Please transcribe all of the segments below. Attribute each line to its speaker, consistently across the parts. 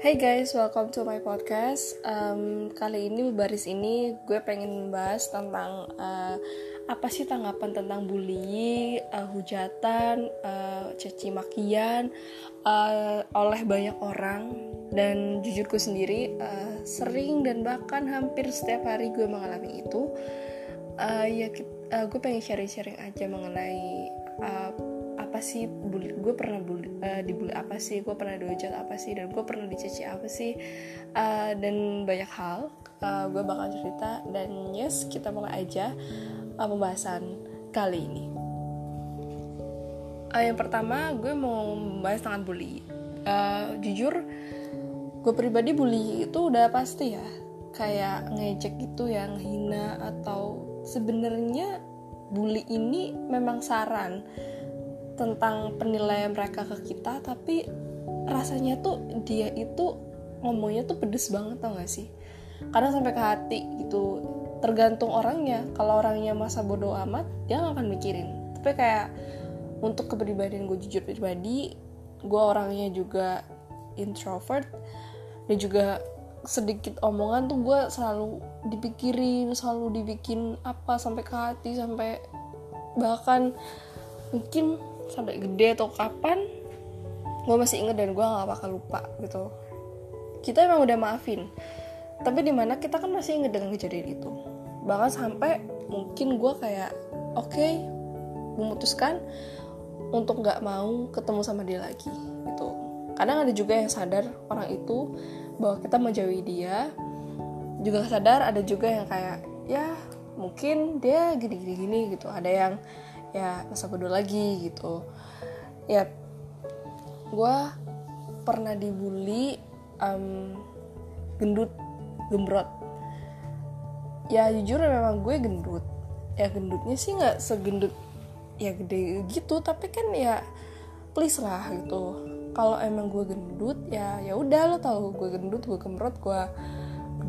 Speaker 1: Hey guys, welcome to my podcast. Um, kali ini baris ini gue pengen membahas tentang uh, apa sih tanggapan tentang bully, uh, hujatan, uh, caci makian uh, oleh banyak orang dan jujur gue sendiri uh, sering dan bahkan hampir setiap hari gue mengalami itu. Uh, ya uh, gue pengen sharing-sharing aja mengenai uh, sih bully gue pernah bully uh, dibully apa sih gue pernah dihujat apa sih dan gue pernah dicaci apa sih uh, dan banyak hal uh, gue bakal cerita dan yes kita mulai aja uh, pembahasan kali ini. Uh, yang pertama gue mau membahas tentang bully. Uh, jujur gue pribadi bully itu udah pasti ya kayak ngejek gitu yang hina atau sebenarnya bully ini memang saran tentang penilaian mereka ke kita tapi rasanya tuh dia itu ngomongnya tuh pedes banget tau gak sih? Karena sampai ke hati gitu. Tergantung orangnya. Kalau orangnya masa bodoh amat dia gak akan mikirin. Tapi kayak untuk kepribadian gue jujur pribadi gue orangnya juga introvert dan juga sedikit omongan tuh gue selalu dipikirin selalu dibikin apa sampai ke hati sampai bahkan mungkin sampai gede atau kapan gue masih inget dan gue gak bakal lupa gitu. Kita emang udah maafin tapi di mana kita kan masih inget dengan kejadian itu. Bahkan sampai mungkin gue kayak oke okay, memutuskan untuk nggak mau ketemu sama dia lagi gitu. Kadang ada juga yang sadar orang itu bahwa kita menjauhi dia juga sadar ada juga yang kayak ya mungkin dia gini gini gini gitu. Ada yang ya masa bodoh lagi gitu. Ya gue pernah dibully um, gendut gembrot. Ya jujur memang gue gendut. Ya gendutnya sih nggak segendut ya gede gitu tapi kan ya please lah gitu. Kalau emang gue gendut ya ya udah lo tau gue gendut gue gembrot gue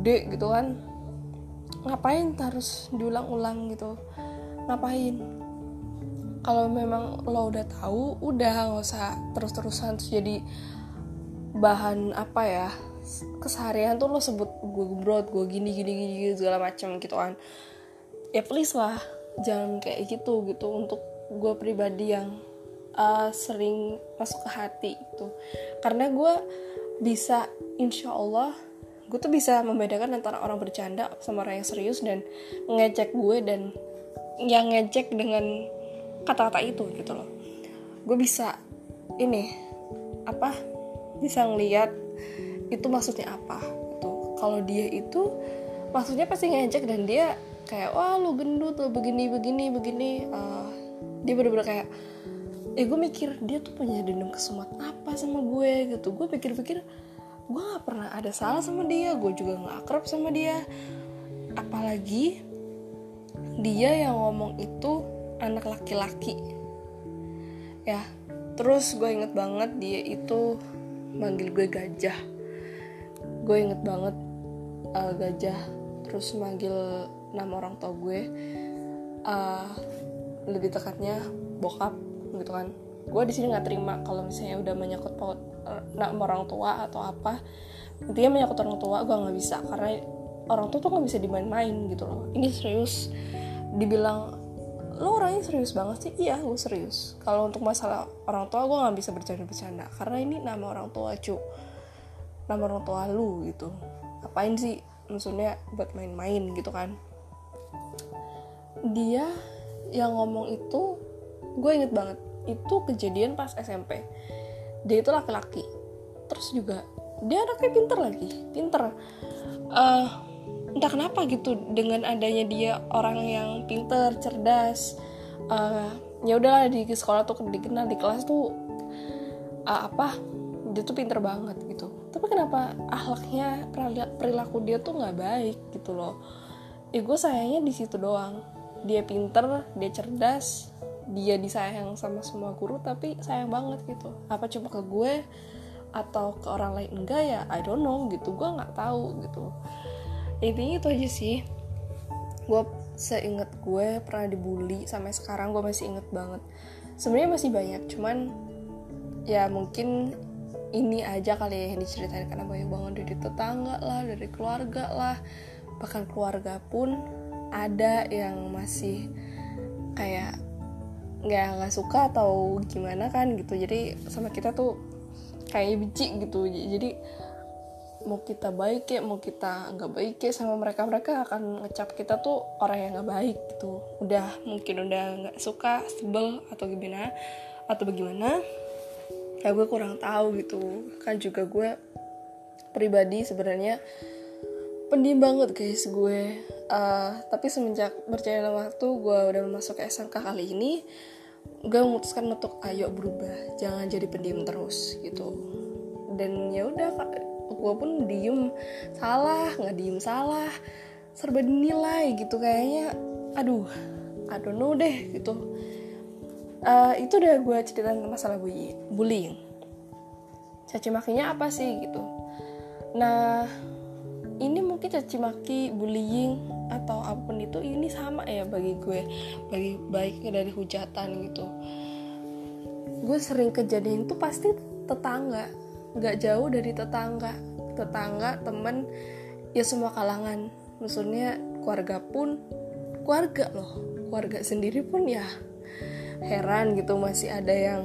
Speaker 1: gede gitu kan. Ngapain harus diulang-ulang gitu? Ngapain kalau memang lo udah tahu udah nggak usah terus-terusan. Terus jadi bahan apa ya keseharian tuh lo sebut gue gembrot gue gini gini gini segala macam gitu kan ya please lah jangan kayak gitu gitu. Untuk gue pribadi yang uh, sering masuk ke hati itu karena gue bisa insya Allah gue tuh bisa membedakan antara orang bercanda sama orang yang serius dan ngecek gue dan yang ngecek dengan kata-kata itu gitu loh. Gue bisa ini apa bisa ngeliat itu maksudnya apa gitu. Kalau dia itu maksudnya pasti ngejek dan dia kayak wah lu gendut lu begini begini begini. Uh, dia bener-bener kayak eh gue mikir dia tuh punya dendam kesumat apa sama gue? Gitu. Gue pikir-pikir gue gak pernah ada salah sama dia gue juga gak akrab sama dia. Apalagi dia yang ngomong itu anak laki-laki. Ya terus gue inget banget dia itu manggil gue gajah. Gue inget banget uh, gajah terus manggil nama orang tua gue. Uh, lebih dekatnya bokap gitu kan. Gue di sini nggak terima kalau misalnya udah menyangkut paut uh, nama orang tua atau apa. Intinya menyangkut orang tua gue nggak bisa karena orang tua tuh nggak bisa dimain-main gitu loh. Ini serius dibilang lo orangnya serius banget sih? Iya gue serius. Kalau untuk masalah orang tua gue nggak bisa bercanda-bercanda. Karena ini nama orang tua cu nama orang tua lu gitu. Apain sih? Maksudnya buat main-main gitu kan. Dia yang ngomong itu gue inget banget. Itu kejadian pas SMP dia itu laki-laki. Terus juga dia anaknya pinter lagi pinter. Uh, entah kenapa gitu dengan adanya dia orang yang pinter cerdas uh, ya udahlah di sekolah tuh dikenal di kelas tuh uh, apa dia tuh pinter banget gitu. Tapi kenapa akhlaknya perilaku dia tuh nggak baik gitu loh? Ya gue sayangnya di situ doang. Dia pinter dia cerdas dia disayang sama semua guru tapi sayang banget gitu. Apa cuma ke gue atau ke orang lain? Enggak ya I don't know gitu. Gue nggak tahu gitu intinya itu aja sih. Gue seinget gue pernah dibully sampai sekarang gue masih inget banget. Sebenarnya masih banyak cuman ya mungkin ini aja kali ya yang diceritain. Karena banyak banget dari tetangga lah dari keluarga lah. Bahkan keluarga pun ada yang masih kayak nggak nggak suka atau gimana kan gitu. Jadi sama kita tuh kayak benci gitu. Jadi mau kita baik ya mau kita nggak baik ya sama mereka mereka akan ngecap kita tuh orang yang nggak baik gitu. Udah mungkin udah nggak suka sebel atau gimana atau bagaimana ya gue kurang tahu gitu. Kan juga gue pribadi sebenarnya pendiam banget guys gue. Uh, tapi semenjak berjalan waktu gue udah masuk ke SMK kali ini gue memutuskan untuk ayo berubah jangan jadi pendiam terus gitu. Dan ya udah gue pun diem salah nggak diem salah serba dinilai gitu kayaknya. Aduh I don't know deh gitu. Uh, itu udah gue ceritain masalah bullying. Caci makinya apa sih gitu. Nah ini mungkin caci maki bullying atau apa pun itu ini sama ya bagi gue bagi baiknya dari hujatan gitu. Gue sering kejadian itu pasti tetangga nggak jauh dari tetangga. Tetangga temen ya semua kalangan. Maksudnya keluarga pun keluarga loh. Keluarga sendiri pun ya heran gitu masih ada yang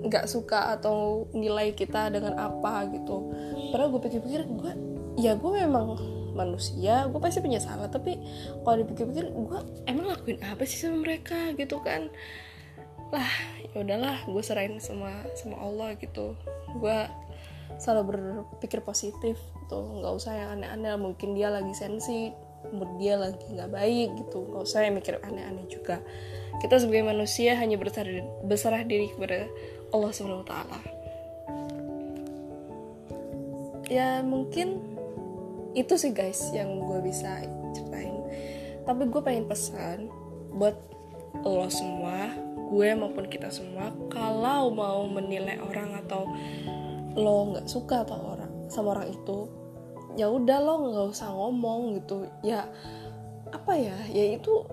Speaker 1: nggak suka atau nilai kita dengan apa gitu. Padahal gue pikir-pikir gue ya gue memang manusia gue pasti punya salah. Tapi kalau dipikir-pikir gue emang lakuin apa sih sama mereka gitu kan lah ya udahlah gue serahin sama sama Allah gitu. Gue selalu berpikir positif tuh gitu. nggak usah yang aneh-aneh mungkin dia lagi sensi mood dia lagi nggak baik gitu. Nggak usah yang mikir aneh-aneh juga. Kita sebagai manusia hanya berserah, berserah diri kepada Allah subhanahu taala. Ya mungkin itu sih guys yang gue bisa ceritain. Tapi gue pengen pesan buat lo semua gue maupun kita semua kalau mau menilai orang atau lo nggak suka atau orang sama orang itu ya udah lo nggak usah ngomong gitu. Ya apa ya? Ya itu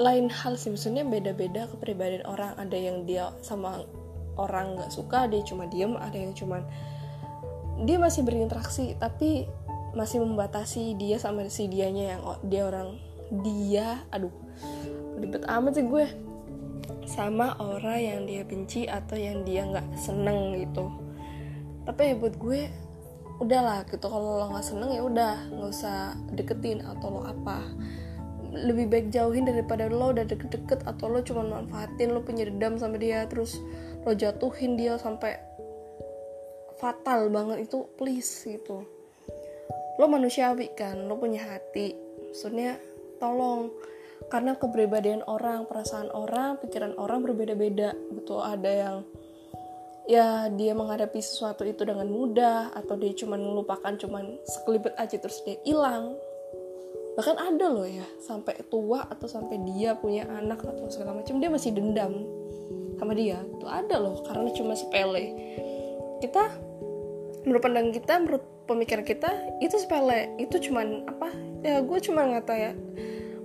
Speaker 1: lain hal sih. Maksudnya beda-beda kepribadian orang. Ada yang dia sama orang nggak suka dia cuma diem ada yang cuman dia masih berinteraksi tapi masih membatasi dia sama si dianya yang dia orang dia. Aduh ribet amat sih gue. Sama orang yang dia benci atau yang dia nggak seneng gitu. Tapi ya buat gue udahlah gitu. Kalau lo nggak seneng ya udah nggak usah deketin atau lo apa. Lebih baik jauhin daripada lo udah deket-deket atau lo cuma manfaatin lo punya dendam sama dia terus lo jatuhin dia sampai fatal banget itu please gitu. Lo manusiawi kan lo punya hati. Maksudnya tolong karena kepribadian orang perasaan orang pikiran orang berbeda-beda. Gitu ada yang ya dia menghadapi sesuatu itu dengan mudah atau dia cuma melupakan cuman sekelibet aja terus dia hilang. Bahkan ada loh ya sampai tua atau sampai dia punya anak atau segala macam dia masih dendam sama dia. Itu ada loh karena cuma sepele. Kita menurut pandang kita menurut pemikiran kita itu sepele. Itu cuman apa? Ya gue cuma ngata ya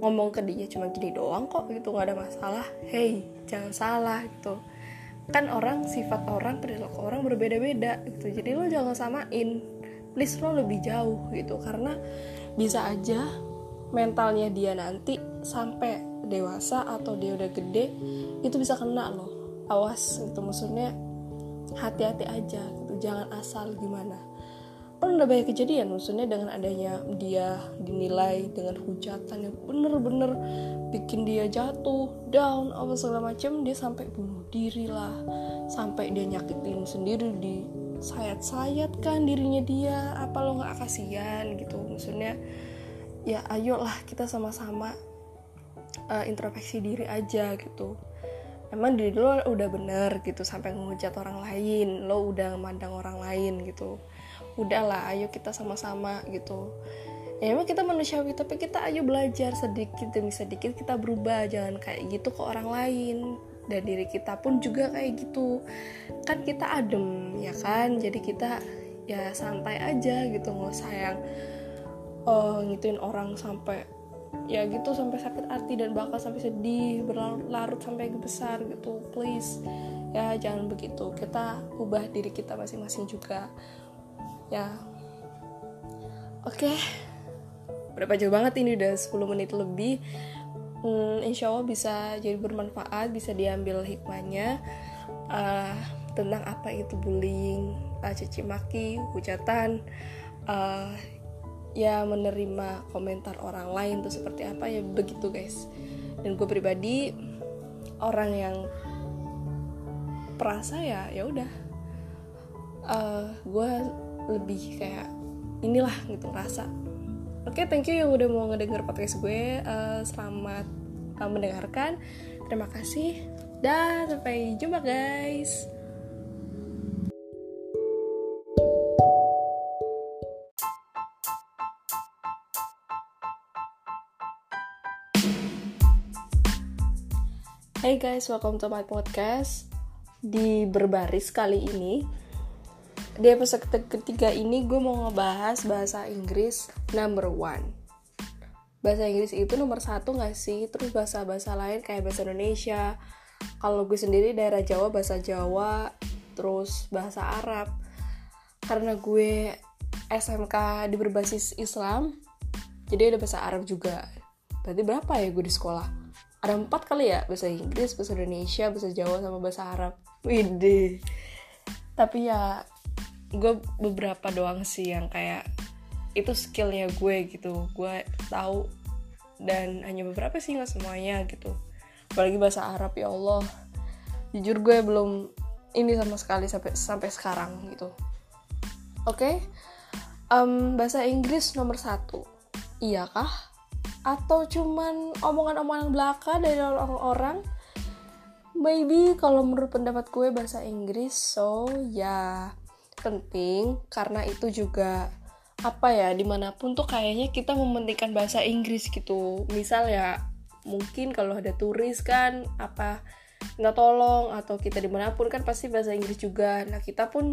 Speaker 1: ngomong ke dia cuma gini doang kok gitu nggak ada masalah. Hey jangan salah gitu. Kan orang sifat orang perilaku orang berbeda-beda gitu. Jadi lo jangan samain. Please lo lebih jauh gitu. Karena bisa aja mentalnya dia nanti sampai dewasa atau dia udah gede itu bisa kena lo awas gitu maksudnya hati-hati aja jangan asal gimana kan udah banyak kejadian maksudnya dengan adanya dia dinilai dengan hujatan yang bener-bener bikin dia jatuh down apa segala macam dia sampai bunuh diri lah. Sampai dia nyakitin sendiri di sayat-sayat kan dirinya dia apa lo nggak kasihan gitu. Maksudnya ya ayolah kita sama-sama uh, introspeksi diri aja gitu. Emang diri lo udah bener gitu sampai ngehujat orang lain lo udah mandang orang lain gitu udahlah ayo kita sama-sama gitu. Ya emang kita manusiawi tapi kita ayo belajar sedikit demi sedikit kita berubah jangan kayak gitu ke orang lain. Dan diri kita pun juga kayak gitu. Kan kita adem ya kan? Jadi kita ya santai aja gitu nggak sayang oh ngituin orang sampai ya gitu sampai sakit hati dan bakal sampai sedih berlarut sampai besar gitu. Please ya jangan begitu. Kita ubah diri kita masing-masing juga ya. Oke. Okay. berapa jauh banget ini udah 10 menit lebih. Hmm, insya Allah bisa jadi bermanfaat bisa diambil hikmahnya. Uh, tentang apa itu bullying uh, caci maki hujatan uh, ya menerima komentar orang lain tuh seperti apa ya begitu guys. Dan gue pribadi orang yang perasa ya ya udah. Uh, gue lebih kayak inilah gitu rasa oke okay, thank you yang udah mau ngedenger podcast gue uh, selamat uh, mendengarkan terima kasih dan sampai jumpa guys. Hey guys, welcome to my podcast. Di berbaris kali ini Di episode ketiga ini gue mau ngebahas bahasa Inggris number one. Bahasa Inggris itu nomor satu gak sih? Terus bahasa-bahasa lain kayak bahasa Indonesia. Kalau gue sendiri daerah Jawa, bahasa Jawa Terus bahasa Arab. Karena gue SMK di berbasis Islam Jadi ada bahasa Arab juga. Berarti berapa ya gue di sekolah? ada empat kali ya? Bahasa Inggris bahasa Indonesia bahasa Jawa sama bahasa Arab. Wide tapi ya gue beberapa doang sih yang kayak itu skillnya gue gitu. Gue tahu dan hanya beberapa sih nggak semuanya gitu. Apalagi bahasa Arab ya Allah. Jujur gue belum ini sama sekali sampai sampai sekarang gitu. Oke? Okay? um, bahasa Inggris nomor satu. Iyakah atau cuman omongan-omongan belaka dari orang-orang? Maybe kalau menurut pendapat gue bahasa Inggris so ya penting karena itu juga apa ya di mana pun tuh kayaknya kita mementingkan bahasa Inggris gitu. Misal ya mungkin kalau ada turis kan apa nggak tolong atau kita di mana pun kan pasti bahasa Inggris juga. Nah kita pun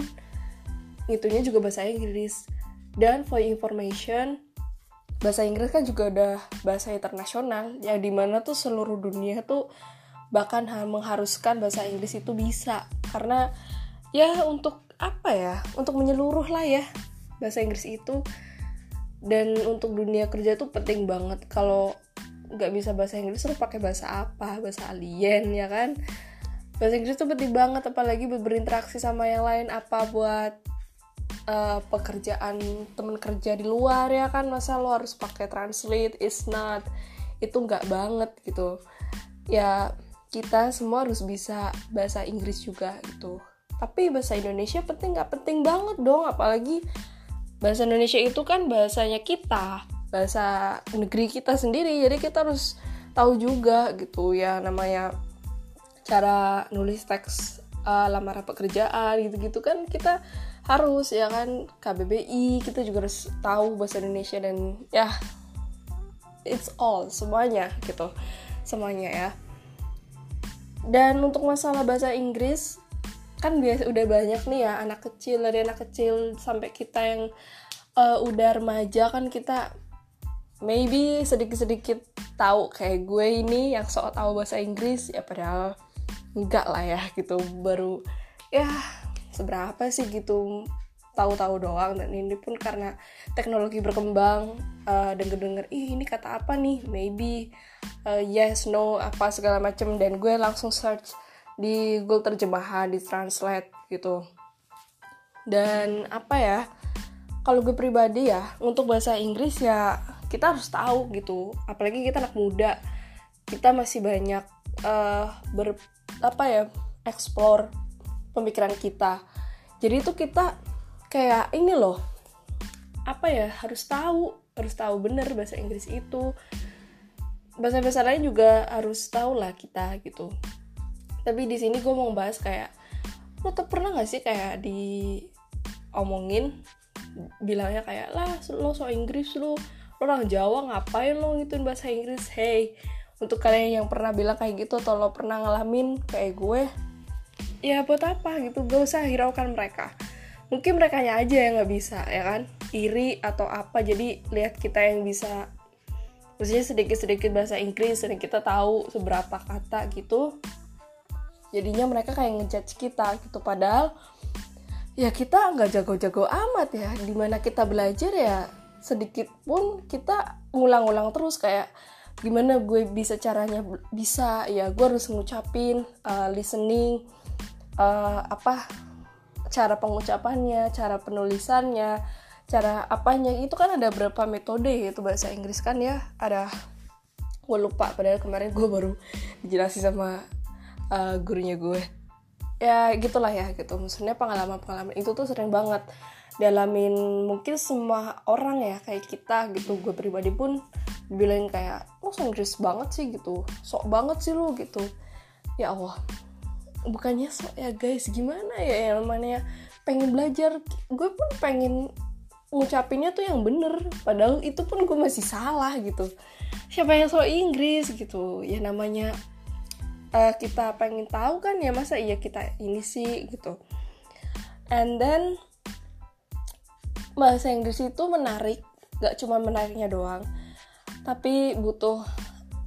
Speaker 1: itunya juga bahasa Inggris. Dan for information bahasa Inggris kan juga udah bahasa internasional yang di mana tuh seluruh dunia tuh bahkan mengharuskan bahasa Inggris itu bisa. Karena ya untuk apa ya? Untuk menyeluruh lah ya bahasa Inggris itu. Dan untuk dunia kerja tuh penting banget. Kalau nggak bisa bahasa Inggris terus pakai bahasa apa? Bahasa alien ya kan? Bahasa Inggris tuh penting banget apalagi berinteraksi sama yang lain apa buat uh, pekerjaan temen kerja di luar ya kan? Masa lo harus pakai translate is not. Itu nggak banget gitu. Ya kita semua harus bisa bahasa Inggris juga gitu tapi bahasa Indonesia penting nggak penting banget dong apalagi bahasa Indonesia itu kan bahasanya kita bahasa negeri kita sendiri jadi kita harus tahu juga gitu ya namanya cara nulis teks uh, lamaran pekerjaan gitu-gitu kan kita harus ya kan KBBI kita juga harus tahu bahasa Indonesia dan ya it's all semuanya gitu semuanya ya. Dan untuk masalah bahasa Inggris kan biasa udah banyak nih ya anak kecil dari anak kecil sampai kita yang uh, udah remaja kan kita maybe sedikit-sedikit tahu kayak gue ini yang soal tahu bahasa Inggris ya padahal enggak lah ya gitu. Baru ya seberapa sih gitu tahu-tahu doang. Dan ini pun karena teknologi berkembang uh, denger denger ih ini kata apa nih? Maybe uh, yes no apa segala macem. Dan gue langsung search di Google terjemahan di translate gitu. Dan apa ya kalau gue pribadi ya untuk bahasa Inggris ya kita harus tahu gitu. Apalagi kita anak muda kita masih banyak uh, ber apa ya explore pemikiran kita. Jadi itu kita kayak ini loh apa ya harus tahu harus tahu bener bahasa Inggris itu. Bahasa-bahasa lain juga harus tahu lah kita gitu tapi di sini gue mau bahas kayak lo tuh pernah gak sih kayak diomongin bilangnya kayak lah lo so Inggris lo lo orang Jawa ngapain lo ngituin bahasa Inggris? Hey untuk kalian yang pernah bilang kayak gitu atau lo pernah ngalamin kayak gue ya buat apa gitu gak usah hiraukan mereka. Mungkin mereka aja yang nggak bisa ya kan? Iri atau apa jadi lihat kita yang bisa. Maksudnya sedikit-sedikit bahasa Inggris dan kita tahu seberapa kata gitu jadinya mereka kayak ngejudge kita gitu. Padahal ya kita nggak jago-jago amat ya. Di mana kita belajar ya sedikit pun kita ngulang-ulang terus. Kayak gimana gue bisa caranya bisa ya gue harus ngucapin uh, listening uh, apa cara pengucapannya cara penulisannya cara apanya. Itu kan ada berapa metode itu bahasa Inggris kan ya. Ada gue lupa padahal kemarin gue baru dijelasin sama uh, gurunya gue. Ya gitulah ya gitu. Maksudnya pengalaman-pengalaman itu tuh sering banget dalamin mungkin semua orang ya kayak kita gitu. Gue pribadi pun bilang kayak lo oh, Inggris banget sih gitu. Sok banget sih lo gitu. Ya Allah. Bukannya so ya guys. Gimana ya yang namanya pengen belajar. Gue pun pengen ngucapinnya tuh yang bener. Padahal itu pun gue masih salah gitu. Siapa yang so Inggris gitu. Ya namanya uh, kita pengen tahu kan ya masa iya kita ini sih gitu. And then bahasa Inggris itu menarik gak cuma menariknya doang tapi butuh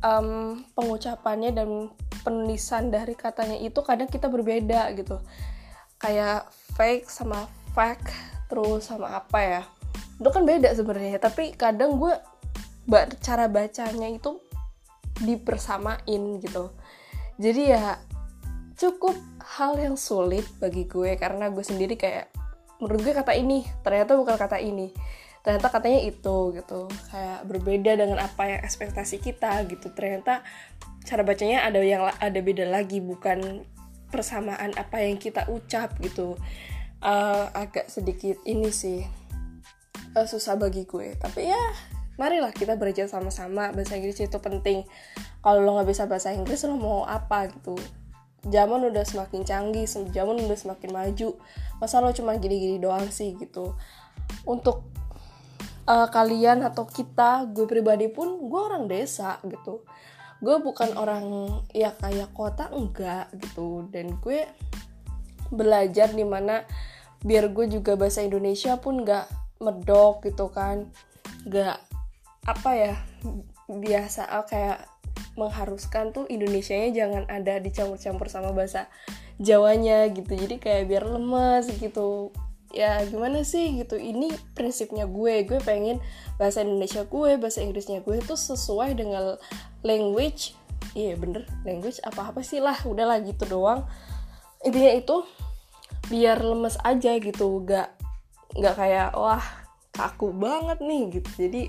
Speaker 1: um, pengucapannya dan penulisan dari katanya itu kadang kita berbeda gitu. Kayak fake sama fact terus sama apa ya. Itu kan beda sebenarnya tapi kadang gue cara bacanya itu dipersamain gitu jadi ya cukup hal yang sulit bagi gue karena gue sendiri kayak menurut gue kata ini ternyata bukan kata ini. Ternyata katanya itu gitu. Kayak berbeda dengan apa yang ekspektasi kita gitu. Ternyata cara bacanya ada yang ada beda lagi bukan persamaan apa yang kita ucap gitu. Uh, agak sedikit ini sih uh, susah bagi gue. Tapi ya marilah kita belajar sama-sama. Bahasa Inggris itu penting kalau lo nggak bisa bahasa Inggris lo mau apa gitu? Zaman udah semakin canggih zaman udah semakin maju. Masa lo cuma gini-gini doang sih gitu. Untuk uh, kalian atau kita gue pribadi pun gue orang desa gitu. Gue bukan orang ya kayak kota enggak gitu. Dan gue belajar di mana biar gue juga bahasa Indonesia pun nggak medok gitu kan. Nggak apa ya biasa kayak mengharuskan tuh Indonesianya jangan ada dicampur-campur sama bahasa Jawanya gitu. Jadi kayak biar lemes gitu. Ya gimana sih gitu. Ini prinsipnya gue. Gue pengen bahasa Indonesia gue bahasa Inggrisnya gue itu sesuai dengan language. Iya bener. Language apa apa sih lah. Udahlah gitu doang. Intinya itu biar lemes aja gitu. Gak nggak kayak wah kaku banget nih gitu. Jadi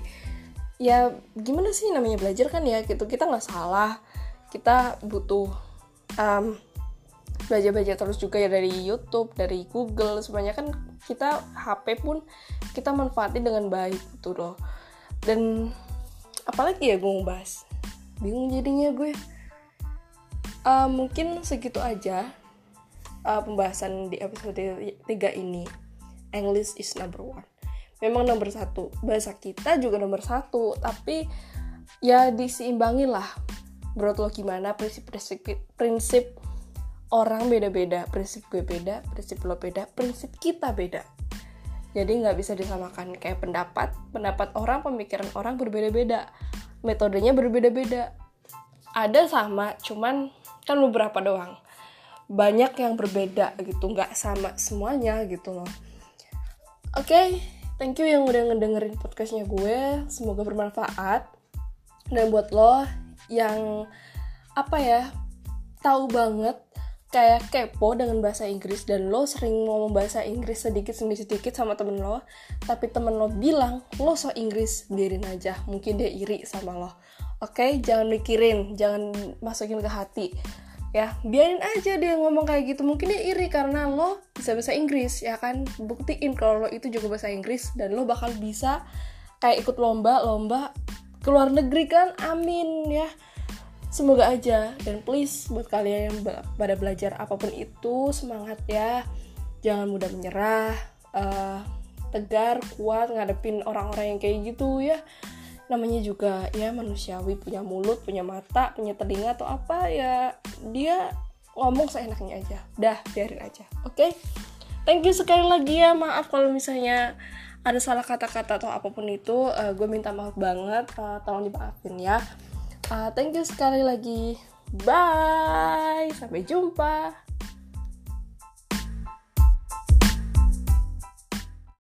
Speaker 1: ya gimana sih namanya belajar kan ya gitu kita nggak salah kita butuh um, belajar-belajar terus juga ya dari YouTube, dari Google, semuanya kan kita HP pun kita manfaatin dengan baik gitu loh. Dan apalagi ya gue mau bahas, bingung jadinya gue. Uh, mungkin segitu aja uh, pembahasan di episode 3 ini. English is number one. Memang nomor satu, bahasa kita juga nomor satu, tapi ya diseimbangin lah. Menurut lo gimana prinsip-prinsip prinsip orang beda-beda? Prinsip gue beda prinsip lo beda prinsip kita beda. Jadi nggak bisa disamakan kayak pendapat. Pendapat orang pemikiran orang berbeda-beda. Metodenya berbeda-beda. Ada sama cuman kan beberapa doang. Banyak yang berbeda gitu. Nggak sama semuanya gitu loh. Oke okay, thank you yang udah ngedengerin podcastnya gue. Semoga bermanfaat. Dan buat lo yang apa ya tahu banget kayak kepo dengan bahasa Inggris dan lo sering ngomong bahasa Inggris sedikit demi sedikit sama temen lo tapi temen lo bilang lo so Inggris biarin aja mungkin dia iri sama lo. Oke okay? jangan mikirin jangan masukin ke hati ya biarin aja dia ngomong kayak gitu. Mungkin dia iri karena lo bisa bahasa Inggris ya kan? Buktiin kalau lo itu juga bahasa Inggris dan lo bakal bisa kayak ikut lomba lomba ke luar negeri kan? Amin ya. Semoga aja. Dan please buat kalian yang pada belajar apa pun itu semangat ya. Jangan mudah menyerah uh, tegar kuat ngadepin orang-orang yang kayak gitu ya namanya juga ya manusiawi punya mulut punya mata punya telinga atau apa ya dia ngomong seenaknya aja. Dah biarin aja. Oke? Okay? thank you sekali lagi ya maaf kalau misalnya ada salah kata-kata atau apa pun itu. Uh, gue minta maaf banget. Uh, tolong dimaafin ya. Uh, thank you sekali lagi. Bye. Sampai jumpa